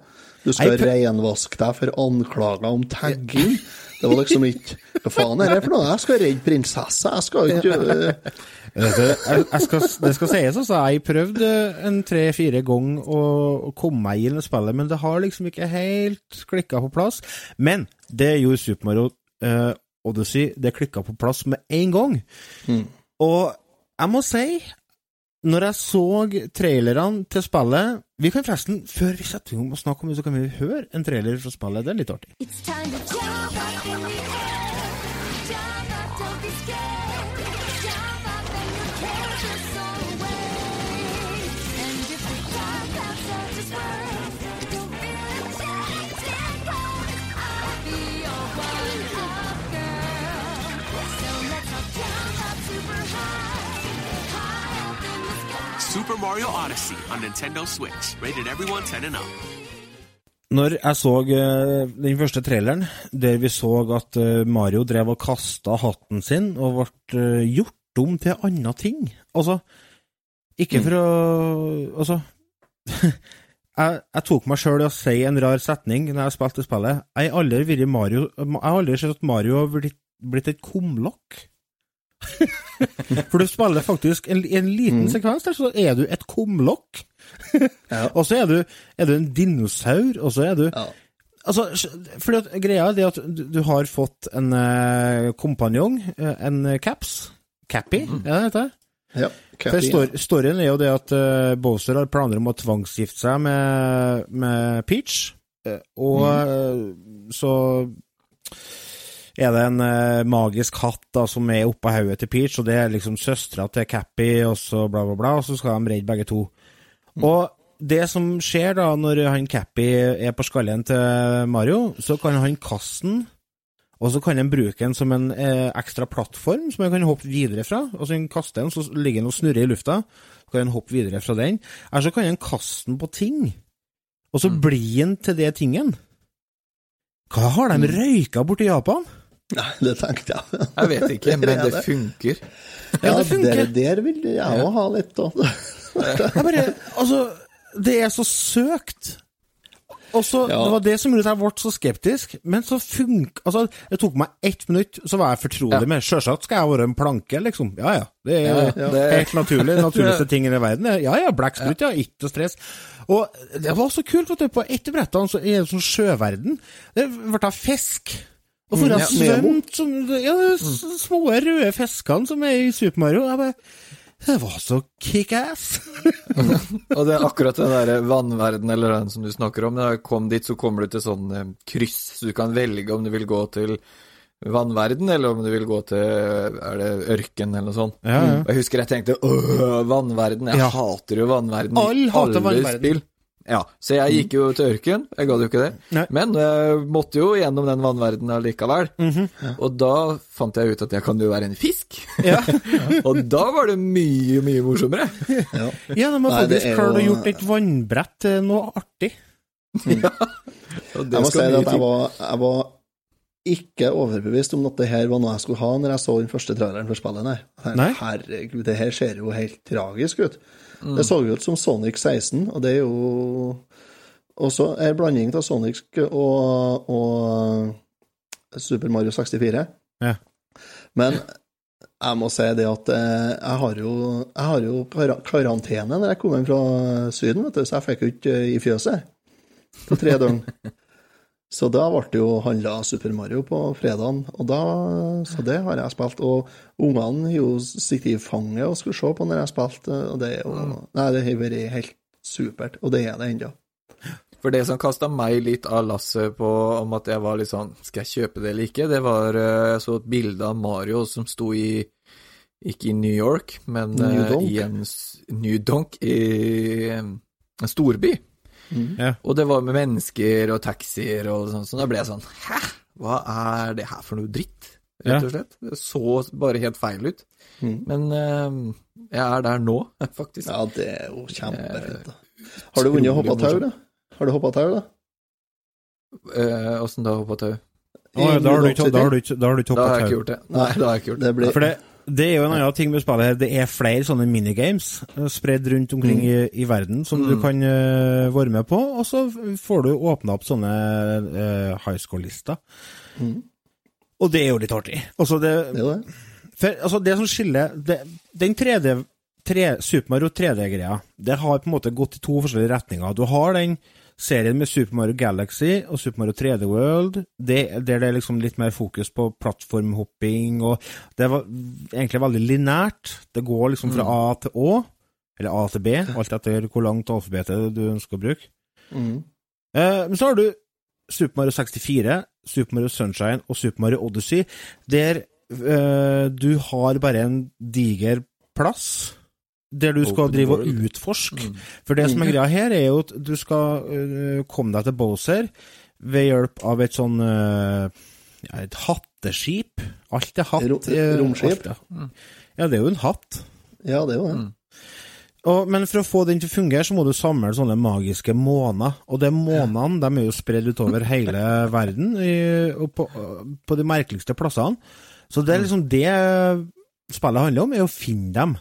Du skal renvaske deg for anklager om tagging. Det var liksom ikke Hva faen er det for noe? Jeg skal redde prinsessa, jeg skal ikke jeg, jeg skal, det skal sies, altså. Jeg prøvde en tre-fire ganger å, å komme meg inn i spillet, men det har liksom ikke helt klikka på plass. Men det gjorde Super Mario uh, Odyssey. Det klikka på plass med en gang. Og jeg må si, når jeg så trailerne til spillet Vi kan forresten, før vi setter i gang og snakker om det, så kan vi høre en trailer fra spillet. Det er litt artig. It's time to jump up in the air. Super Mario Odyssey on Nintendo Switch. Rated everyone 10 and up. Når jeg så eh, den første traileren, der vi så at eh, Mario drev og kasta hatten sin og ble eh, gjort om til andre ting Altså, ikke for å Altså jeg, jeg tok meg sjøl i å si en rar setning når jeg spilte spillet. Jeg har aldri vært Mario Jeg har aldri sett at Mario har blitt, blitt et kumlokk. For du spiller faktisk en, en liten sekvens der, så er du et kumlokk. Ja. Og så er du, er du en dinosaur, og så er du Ja. Altså, fordi at greia er det at du, du har fått en eh, kompanjong, eh, en caps. Cappy, er det det heter? Ja. For Cappy, stor, storyen er jo det at uh, Bowser har planer om å tvangsgifte seg med, med Peach, og eh, så er det en uh, magisk hatt da, som er oppå hodet til Peach, og det er liksom søstera til Cappy, og så bla, bla, bla, og så skal de redde begge to. Og det som skjer da, når han Cappy er på skallen til Mario, så kan han kaste den, og så kan han bruke den som en eh, ekstra plattform som han kan hoppe videre fra. Og så han kaste den, så ligger den og snurrer i lufta. Så kan han hoppe videre fra den. Eller så kan han kaste den på ting, og så blir han til det tingen. Hva har de røyka borti Japan? Nei, det tenkte jeg. Jeg vet ikke, men det det? funker. Ja, det funker. Der, der vil jeg òg ha litt, bare, altså, det er så søkt. og så, Ja. Det var det som gjorde at jeg ble så skeptisk. Men så funk... Altså, det tok meg ett minutt, så var jeg fortrolig Ja. med Sjølsagt skal jeg være en planke, liksom. Ja ja. Det er Ja, ja, det- helt naturlig. Naturligste ting i verden. Ja ja, blekksprut, ja. Ikke stress. Og det var så kult, vet du. På ett brett så er det sånn sjøverden. Det ble av fisk. Og for å ha svømt som Ja, små røde fiskene som er i Super Mario. Jeg bare Det var så kickass. Og det er akkurat den der vannverden, eller den som du snakker om. Når jeg kom dit, så kommer du til sånn eh, kryss, så du kan velge om du vil gå til vannverden, eller om du vil gå til Er det ørken, eller noe sånt. Ja, ja. Jeg husker jeg tenkte åh, vannverden. Jeg Ja. hater jo vannverden All i hater alle vannverden. spill. Ja, så jeg gikk jo til ørken. Jeg gadd jo ikke det. Nei. Men jeg måtte jo gjennom den vannverdenen allikevel. Mhm. Og da fant jeg ut at jeg kan jo være en fisk. Ja. og da var det mye, mye morsommere. Ja. Ja, de har faktisk klart å jo- gjort et vannbrett til noe artig. Og det Jeg må si at jeg var, jeg var ikke overbevist om at det her var noe jeg skulle ha når jeg så den første traileren for spillet. Nei? Herregud, det her ser jo helt tragisk ut. Mm. Det så ut som Sonic 16, og det er jo også en blanding av Sonic og, og Super Mario 64. Ja. Men jeg må si det at eh, jeg har jo, jeg har jo karantene når jeg kom hjem fra Syden, vet du, så jeg fikk jo ikke i fjøset på tre døgn. Så da ble det jo handla Super Mario på fredagen, og da, så det har jeg spilt. Og ungene jo sittet i fanget og skulle se på når jeg spilte, og det er jo Nei, det har vært helt supert, og det er det ennå. For det som kasta meg litt av lasset på om at jeg var litt sånn Skal jeg kjøpe det eller ikke? Det var eh, Jeg så et bilde av Mario som sto i Ikke i New York, men New eh, i en New Donk i en storby. Ja. Og det var med mennesker og taxier og sånn, så da ble jeg sånn Hæ? Hva er det her for noe dritt? Rett og slett. Det så bare helt feil ut. Mm. Men uh, jeg er der nå, faktisk. Ja, det er jo kjempefint. da. Har du vunnet hoppa tau, da? Har du hoppa tau, da? Eh, Åssen da, hoppa tau? Å, da har du ikke, da har du ikke, da har du ikke Da har jeg ikke gjort det. Nei, da har jeg ikke gjort det. Det blir For det, det er jo en annen ting med spillet her. Det er flere sånne minigames eh, spredd rundt omkring i, i verden som du kan uh, være med på, og så får du åpna opp sånne uh, high school-lister. Mm. Og det er jo litt artig. Altså, det, det. Det. For, altså, det som skiller det, Den 3D, 3, Super Mario 3D-greia, det har på en måte gått i to forskjellige retninger. Du har den serien med Super Mario Galaxy og Super Mario 3D World, det, der det er liksom litt mer fokus på plattformhopping, og det er egentlig veldig linært. Det går liksom fra A til Å, eller A til B, alt etter hvor langt alfabetet du ønsker å bruke. Mm. Eh, men så har du Super Mario 64, Super Mario Sunshine og Super Mario Odyssey, der eh, du har bare en diger plass der du skal Open drive og utforske. utforske. For det som er greia her, er jo at du skal uh, komme deg til Bowser ved hjelp av et sånn uh, ja, et hatteskip. Alt er hatt. Eh, romskip. er- Ja, det er jo en hatt. Ja, det er jo det. Og, men for å få den til å fungere, så må du samle sånne magiske måner. Og de månene de er jo spredd utover hele verden, i, på, på de merkeligste plassene. Så det er liksom det spillet handler om, er å finne dem.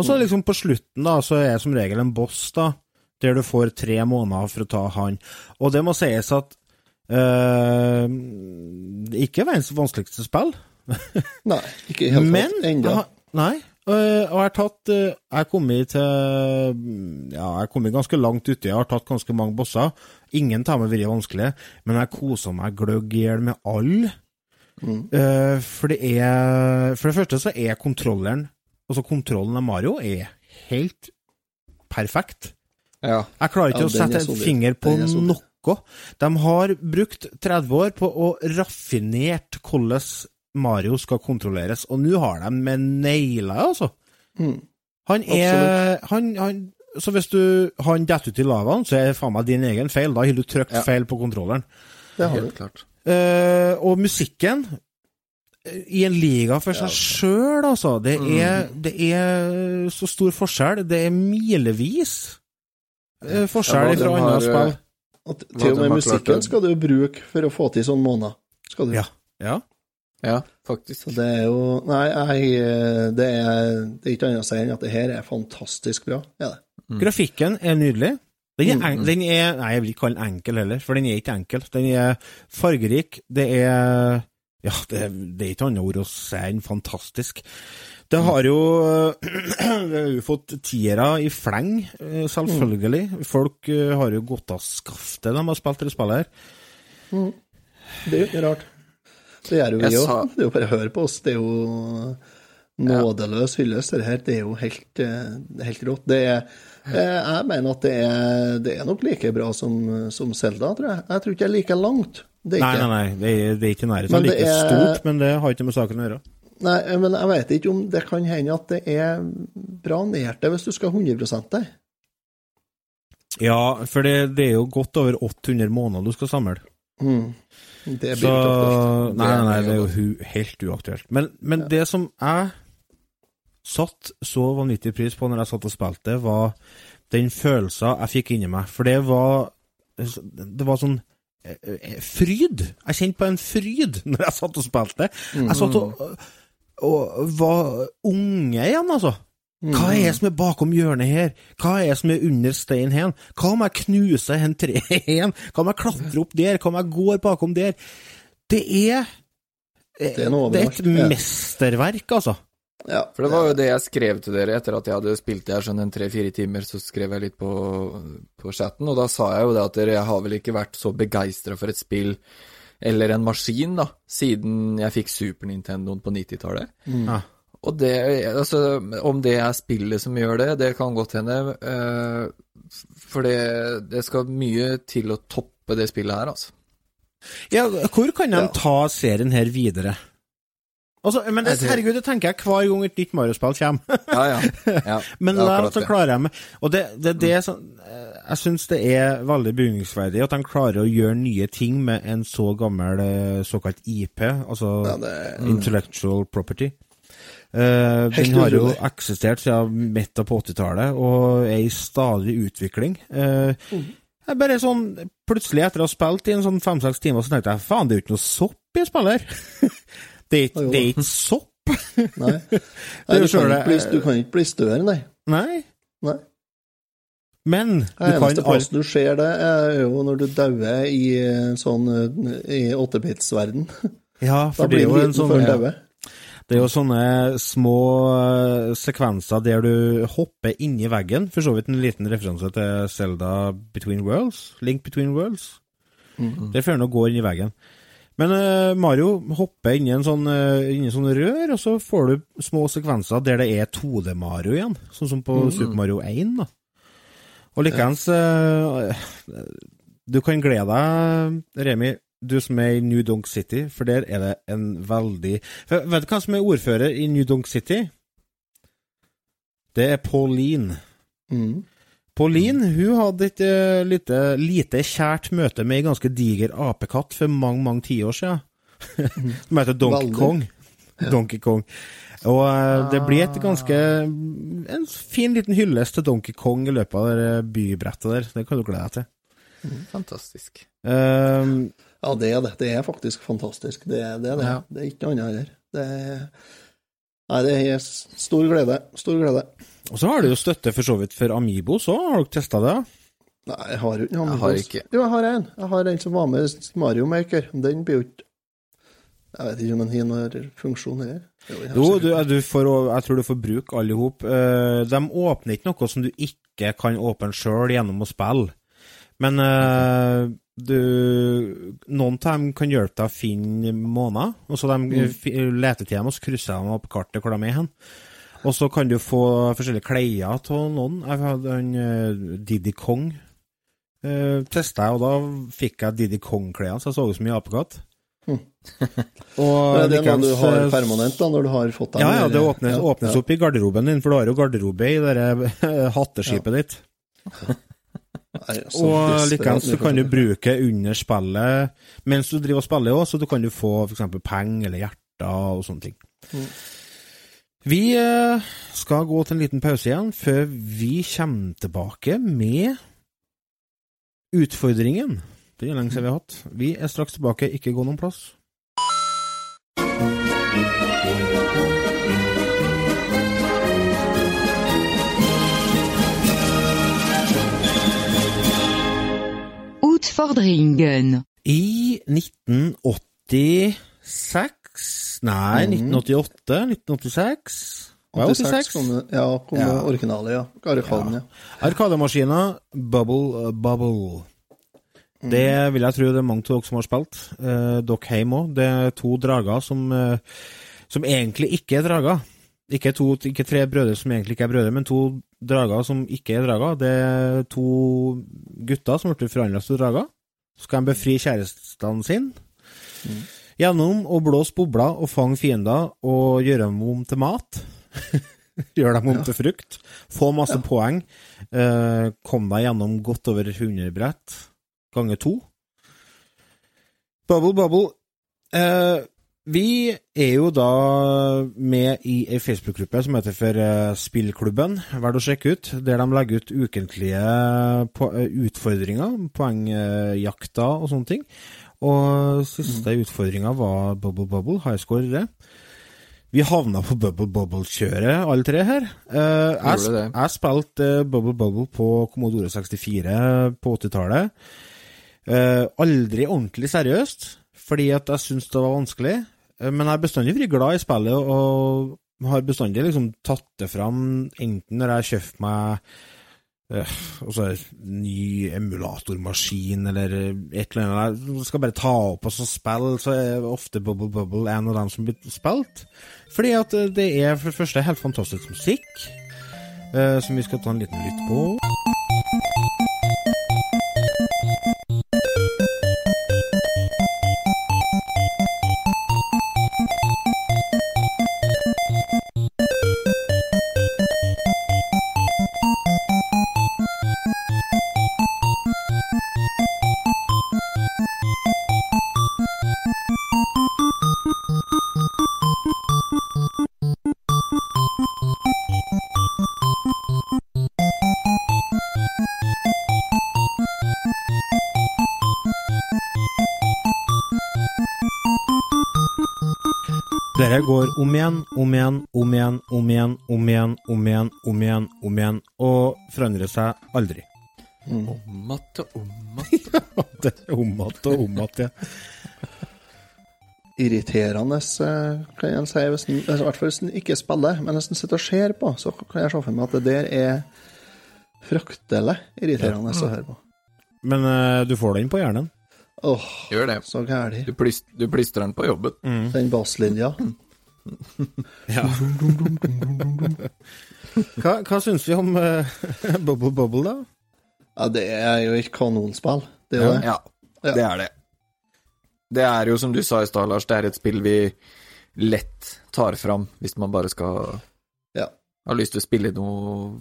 Og så liksom på slutten, da, så er jeg som regel en boss, da, der du får tre måneder for å ta han. Og det må sies at eh, det ikke er verdens vanskeligste spill. Nei, ikke helt Men ennå. jeg Nei. øh, Og jeg har tatt øh, Jeg har kommet til Ja, jeg har kommet ganske langt uti. Jeg har tatt ganske mange bosser. Ingen av dem har vært vanskelige, men jeg koser meg gløgg i hjel med alle. Mm. Eh, for det er For det første så er kontrolleren Altså kontrollen av Mario er helt perfekt. Ja. Jeg klarer ikke Ja, å sette en finger på noe. De har brukt 30 år på å raffinert hvordan Mario skal kontrolleres, og nå har de med naila, altså. Mm. Han er han, han, Så hvis du han detter ut i lavaen, så er det faen meg din egen feil. Da har du trykt Ja. feil på kontrolleren. Det har du. Helt klart. Uh, og musikken i en liga for seg sjøl, altså. Det er, det er så stor forskjell. Det er milevis eh, forskjell Ja, fra andre spill. Og til og med musikken skal du bruke for å få til sånn måneder. Skal du. Ja. Ja. Ja, faktisk. Så det er jo Nei, jeg, det, er, det er ikke annet å si enn at det her er fantastisk bra. Er det. Grafikken er nydelig. Den er, en, den er Nei, jeg vil ikke kalle den enkel heller, for den er ikke enkel. Den er fargerik. Det er Ja, det, det er ikke annet ord å si enn fantastisk. Det har jo Vi har jo fått tiere i fleng, selvfølgelig. selvfølgelig. Folk eh, har jo gått av skaftet de har spilt det spillet her. Det er jo ikke rart. Det gjør jo vi òg. sa- Det er jo bare å høre på oss. Det er jo nådeløs hyllest, det her. Det er jo helt, eh, helt rått. Det er, eh, jeg mener at det er, det er nok like bra som, som Zelda, tror jeg. Jeg tror ikke det er like langt. Det er Nei, nei, nei, det er, det er ikke nærheten av like er- stort, men det har ikke med saken å gjøre. Nei, men jeg vet ikke om det kan hende at det er bra nært det hvis du skal 100 det. Ja, for det, det er jo godt over 800 måneder du skal samle. Mm. Det blir Så. Nei, nei, nei, Det er jo helt uaktuelt. Men, men det som jeg satt så vanvittig pris på når jeg satt og spilte, var den følelsen jeg fikk inni meg. For det var Det var sånn eh, eh, fryd. Jeg kjente på en fryd når jeg satt og spilte. Jeg satt og, og var unge igjen, altså. Hva er det som er bakom hjørnet her? Hva er det som er under steinen her? Hva om jeg knuser en tre igjen? Hva om jeg klatrer opp der? Hva om jeg går bakom der? Det er Det er Det er et mesterverk, altså. Ja, For det var jo det jeg skrev til dere etter at jeg hadde spilt det her sånn en tre-fire timer, så skrev jeg litt på, på chatten, og da sa jeg jo det at dere jeg har vel ikke vært så begeistra for et spill eller en maskin, da, siden jeg fikk Super Nintendoen på 90-tallet. Ja. Og det, altså, om det er spillet som gjør det, det kan godt hende, uh, for det, det skal mye til å toppe det spillet her, altså. Ja, hvor kan de Ja. ta serien her videre? Altså, men det, herregud, det tenker jeg hver gang et nytt Mario-spill kommer. Ja, ja. ja Men akkurat så det. klarer jeg meg Og det, det, det er sånn eh, Jeg syns det er veldig beundringsverdig at de klarer å gjøre nye ting med en så gammel eh, såkalt IP, altså Ja, det- Intellectual Property. Uh, den har jo eksistert siden midten på 80-tallet og er i stadig utvikling. Eh, jeg bare sånn, Plutselig, etter å ha spilt i en sånn fem-seks timer, så tenkte jeg faen, det er jo ikke noe sopp i spillet her. det, er ikke, sopp. Nei. Nei du, kan ikke bli, du kan ikke bli større, nei. Nei, nei. men du Det kan eneste plass du ser det, er jo når du dauer i eh, sånn eh, i åttebitsverden. Ja, for det er jo en sånn ja. Det er jo sånne små eh, sekvenser der du hopper inni veggen. For så vidt en liten referanse til Zelda Between Worlds. Link Between Worlds. Det er før han går inn i veggen. Men uh, Mario hopper inni en sånn, uh, en sånn rør, og så får du små sekvenser der det er 2D-Mario igjen. Sånn som på Super Mario 1. da. Og likeens uh, Du kan glede deg, Remi, du som er i New Donk City, for der er det en veldig for, Vet du hva som er ordfører i New Donk City? Det er Pauline. Mm. Pauline hun hadde et eh, lite, lite kjært møte med ei ganske diger apekatt for mange mange tiår siden. Som heter Donkey. Kong. Donkey Kong. Og eh, det blir et ganske En fin liten hyllest til Donkey Kong i løpet av det bybrettet der. Det kan du glede deg til. Fantastisk. Um, Ja, det er det. Det er faktisk fantastisk. Det er det. det. Ja. Det er ikke noe annet heller. Det er Nei, det er stor glede. Stor glede. Og så har du jo støtte for så vidt for Amibo, så har dere testa det? Nei, jeg har jo ikke noe Jeg har ikke. Jo, jeg har en. Jeg har en som var med Mario Maker. Den blir jo ikke Jeg vet ikke om den har noen funksjon her. Jo, jeg Jo, du, du får, jeg tror du får bruke alle i hop. Eh, de åpner ikke noe som du ikke kan åpne sjøl gjennom å spille. Men eh, du Noen av dem kan hjelpe deg å finne måneder, og så de Mm. leter til dem, og så krysser de opp kartet hvor de er hen. Og så kan du få forskjellige klær av noen. Jeg hadde en eh, Diddy Kong. Uh, Testa jeg, og da fikk jeg Diddy Kong-klærne, så jeg så ut som en apekatt. Hm. Og det er noe du har eh, permanent, da, når du har fått deg ja, ja, det åpnes, Ja, åpnes ja. opp i garderoben din, for du har jo garderobe i det hatteskipet hatteskipet ditt. Og likeens så kan du bruke under spillet mens du driver og spiller òg, så du kan du få f.eks. penger eller hjerter og sånne ting. Mm. Vi eh, skal gå til en liten pause igjen, før vi kommer tilbake med utfordringen. Det er lenge siden vi har hatt. Vi er straks tilbake, ikke gå noen plass. Utfordringen. I 1986 Nei, 1988? 1986? Var det 86? kom ja, kom Ja. originale, ja. Arkaden, ja. Arkademaskiner, Bubble uh, Bubble. Det vil jeg tro det er mange av dere som har spilt. Eh, dere hjemme òg. Det er to drager som, eh, som egentlig ikke er drager. Ikke, to, ikke tre brødre som egentlig ikke er brødre, men to drager som ikke er drager. Det er to gutter som ble forandra til drager. Så skal de befri kjærestene sine. Gjennom å blåse bobler og fange fiender og gjøre dem om til mat. Gjøre dem om til frukt. Få masse poeng. Eh, kom deg gjennom godt over 100 brett ganger to. Bubble Bubble. Eh, vi er jo da med i ei Facebook-gruppe som heter for eh, Spillklubben. Verd å sjekke ut. Der de legger ut ukentlige eh, utfordringer, poengjakter og sånne ting. Og siste utfordringa var Bubble Bubble, high score det. Vi havna på Bubble Bubble-kjøret, alle tre her. Eh, jeg, jeg spilte eh, Bubble Bubble på Commodore 64 på 80-tallet. Eh, aldri ordentlig seriøst, fordi at jeg syntes det var vanskelig. Eh, men jeg har bestandig vært glad i spillet, og har bestandig liksom tatt det fram, enten når jeg har meg altså, ny emulatormaskin eller et eller annet. Du skal bare ta opp og så spille, så er ofte Bubble Bubble en av dem som blir spilt. Fordi at eh, det er for det første helt fantastisk musikk, eh, som vi skal ta en liten lytt på. Dere går om igjen, om igjen, om igjen, om igjen, om igjen, om igjen, om igjen, om igjen, og forandrer seg aldri. Om igjen og om Det er om igjen og om igjen. ja. Irriterende, eh, kan jeg si, hvis en, altså, i hvert fall hvis en ikke spiller. Men hvis en sitter og ser på, så kan jeg se for meg at det der er fryktelig irriterende å høre på. Men eh, du får den på hjernen. Åh, Gjør det. så gæli. Du, plist, du plystrer den på jobben. Den basslinja. Ja. hva, hva syns vi om eh, Bubble Bubble, da? Ja, det er jo et kanonspill. Det er jo det. Ja, Ja. det er det. Det er jo, som du sa i stad, Lars, det er et spill vi lett tar fram hvis man bare skal Ja. ha lyst til å spille noe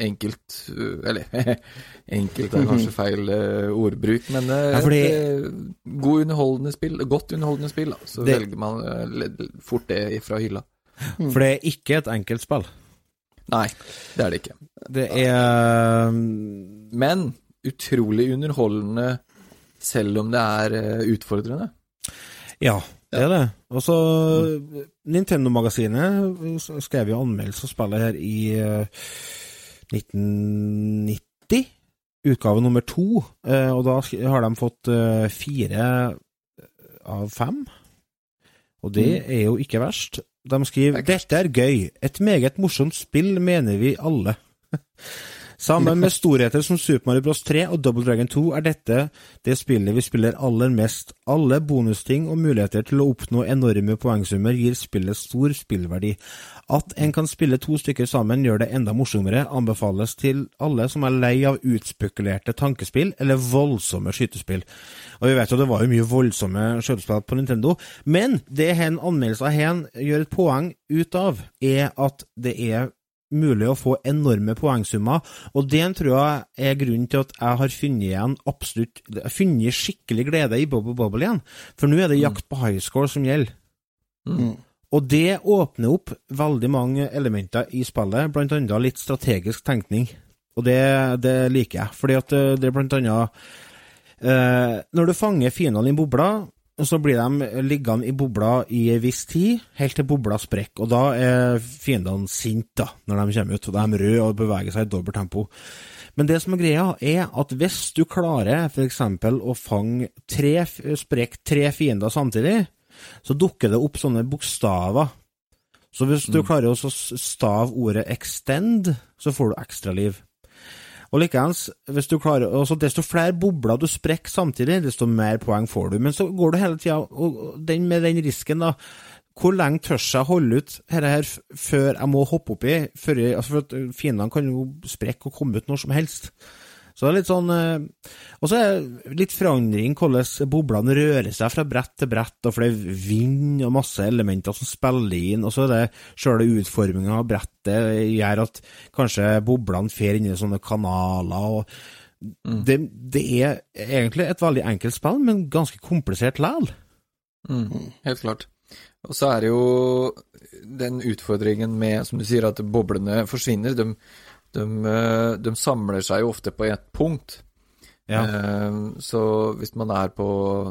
enkelt uh, Eller enkelt er kanskje feil uh, ordbruk, men uh, Ja, fordi- et, god underholdende spill, godt underholdende spill, da, så Det- velger man fort det fra hylla. For det er ikke et enkelt spill. Nei, det er det ikke. Det er Men utrolig underholdende selv om det er utfordrende. Ja, det er det. Og så Nintendo-magasinet skrev jo anmeldelse av spillet her i uh, 1990. Utgave nummer to. uh, og da har de fått uh, fire av fem. Og det er jo ikke verst. De skriver er 'Dette er gøy. Et meget morsomt spill, mener vi alle'. Sammen med storheter som Super Mario Bros. 3 og Double Dragon 2 er dette det spillet vi spiller aller mest. Alle bonusting og muligheter til å oppnå enorme poengsummer gir spillet stor spillverdi. At en kan spille to stykker sammen gjør det enda morsommere, anbefales til alle som er lei av utspekulerte tankespill eller voldsomme skytespill. Og vi vet jo det var jo mye voldsomme skytespill på Nintendo, men det en anmeldelse av hen gjør et poeng ut av, er at det er mulig å få enorme poengsummer, og det tror jeg er grunnen til at jeg har funnet igjen absolutt funnet skikkelig glede i Bobo Bobble igjen. For nå er det jakt på high score som gjelder. Mm. Og det åpner opp veldig mange elementer i spillet, blant annet litt strategisk tenkning. Og det, det liker jeg, fordi at eh, det er blant annet eh, Når du fanger fiendene i bobla, og så blir de liggende i bobla i en viss tid, helt til bobla sprekker. Og da er fiendene sinte, da, når de kommer ut. Og de er røde og beveger seg i dobbelt tempo. Men det som er greia, er at hvis du klarer f.eks. å fange tre, sprekk tre fiender samtidig, så dukker det opp sånne bokstaver. Så hvis du klarer å stave ordet 'extend', så får du ekstraliv. Og likeens, hvis du klarer, altså desto flere bobler du sprekker samtidig, desto mer poeng får du. Men så går du hele tida med den risken, da. Hvor lenge tør jeg holde ut dette her før jeg må hoppe oppi? Før altså for at fiendene kan jo sprekke og komme ut når som helst. Så det er litt sånn eh, Og så er det litt forandring hvordan boblene rører seg fra brett til brett, og for det er vind og masse elementer som spiller inn, og så er det sjøle utforminga av brettet gjør at kanskje boblene fer inn i sånne kanaler, og det, det er egentlig et veldig enkelt spill, men ganske komplisert likevel. Mm, helt klart. Og så er det jo den utfordringen med, som du sier, at boblene forsvinner. De, de, eh, de samler seg jo ofte på ett punkt. Ja. Eh, Så hvis man er på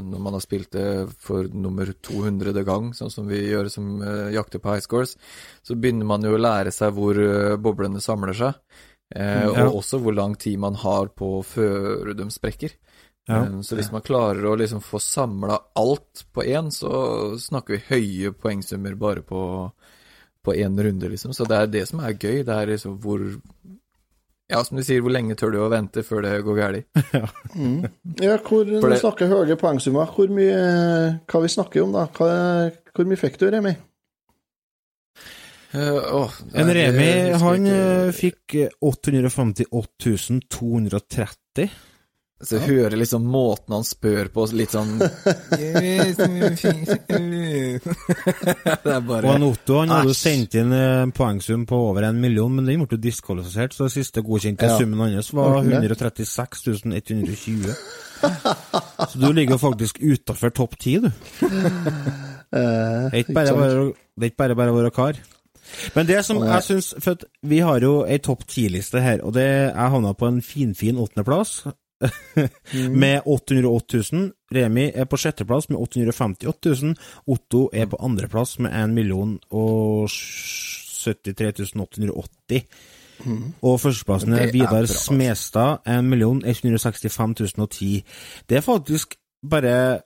Når man har spilt det for nummer 200. gang, sånn som vi gjør som eh, jakter på high scores, så begynner man jo å lære seg hvor boblene samler seg. eh, Ja. Og også hvor lang tid man har på før de sprekker. Ja. Så hvis man klarer å liksom få samla alt på én, så snakker vi høye poengsummer bare på på én runde, liksom. Så det er det som er gøy. Det er liksom hvor Ja, som du sier, hvor lenge tør du å vente før det går galt? Ja, hvor, når For du det- snakker høye poengsummer, hvor mye Hva vi snakker om da? Hva, hvor mye fikk du, Remi? Uh, En Remi, han ikke... fikk eh, 858 230. Så jeg hører liksom måten han spør på, litt sånn Det er bare Og han Otto han hadde jo sendt inn en poengsum på over en million, men den ble diskvalifisert, så den siste godkjente Ja. summen hans var Ordentlig. 136 120. Så du ligger faktisk utafor topp ti, du. Eh, Det er ikke bare bare, bare bare å være kar. Men det som jeg syns For vi har jo ei topp ti-liste her, og det jeg havna på en finfin åttendeplass. Med 808 000. Remi er på sjetteplass med 858 000. Otto er på andreplass med 1 million og 73 880. Og førsteplassen er Vidar altså. Smestad, 1 million 165 010. Det er faktisk bare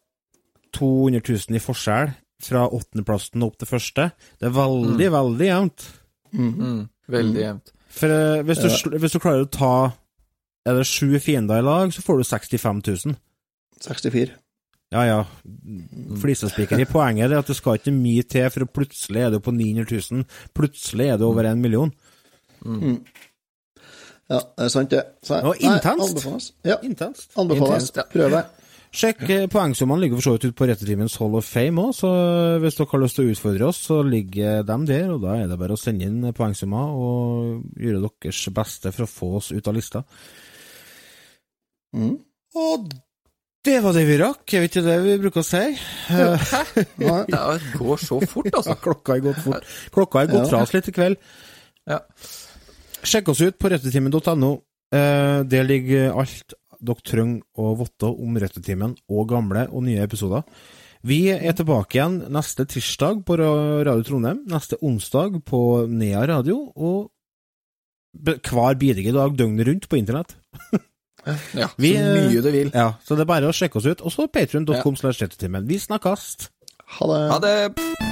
200 000 i forskjell fra åttendeplassen opp til første. Det er veldig, veldig jevnt. mm, Veldig jevnt. For eh, hvis du, hvis du klarer å ta Er det sju fiender i lag, så får du 65 000. 64. Ja, ja. Flisespiker i poenget er at det skal ikke mye til, for plutselig er du på 900 000. Plutselig er du over en million. Ja, det er sant, det. Så, Og intenst. Nei, anbefales. Ja, Intenst. anbefales. Ja. Prøv det. Sjekk eh, poengsummene ligger for så vidt ute på Rettetimens Hall of Fame òg, så hvis dere har lyst til å utfordre oss, så ligger de der, og da er det bare å sende inn poengsummer og gjøre deres beste for å få oss ut av lista. Mm. Og det var det vi rakk, er det ikke det vi bruker å si? Hæ? Nei. Det går så fort, Ja, altså. klokka er gått fort. Klokka er gått Ja. fra oss litt i kveld. Ja. Sjekk oss ut på rettetimen.no. Eh, Der ligger alt dere trenger å vite om Rettetimen, og gamle og nye episoder. Vi er tilbake igjen neste tirsdag på Radio Trondheim, neste onsdag på Nea Radio, og hver bidige dag døgnet rundt på internett. Ja, Vi, så mye du vil. Ja, Så det er bare å sjekke oss ut. Og så patrion.com slash. Vi snakkes! Ha det. Ha det!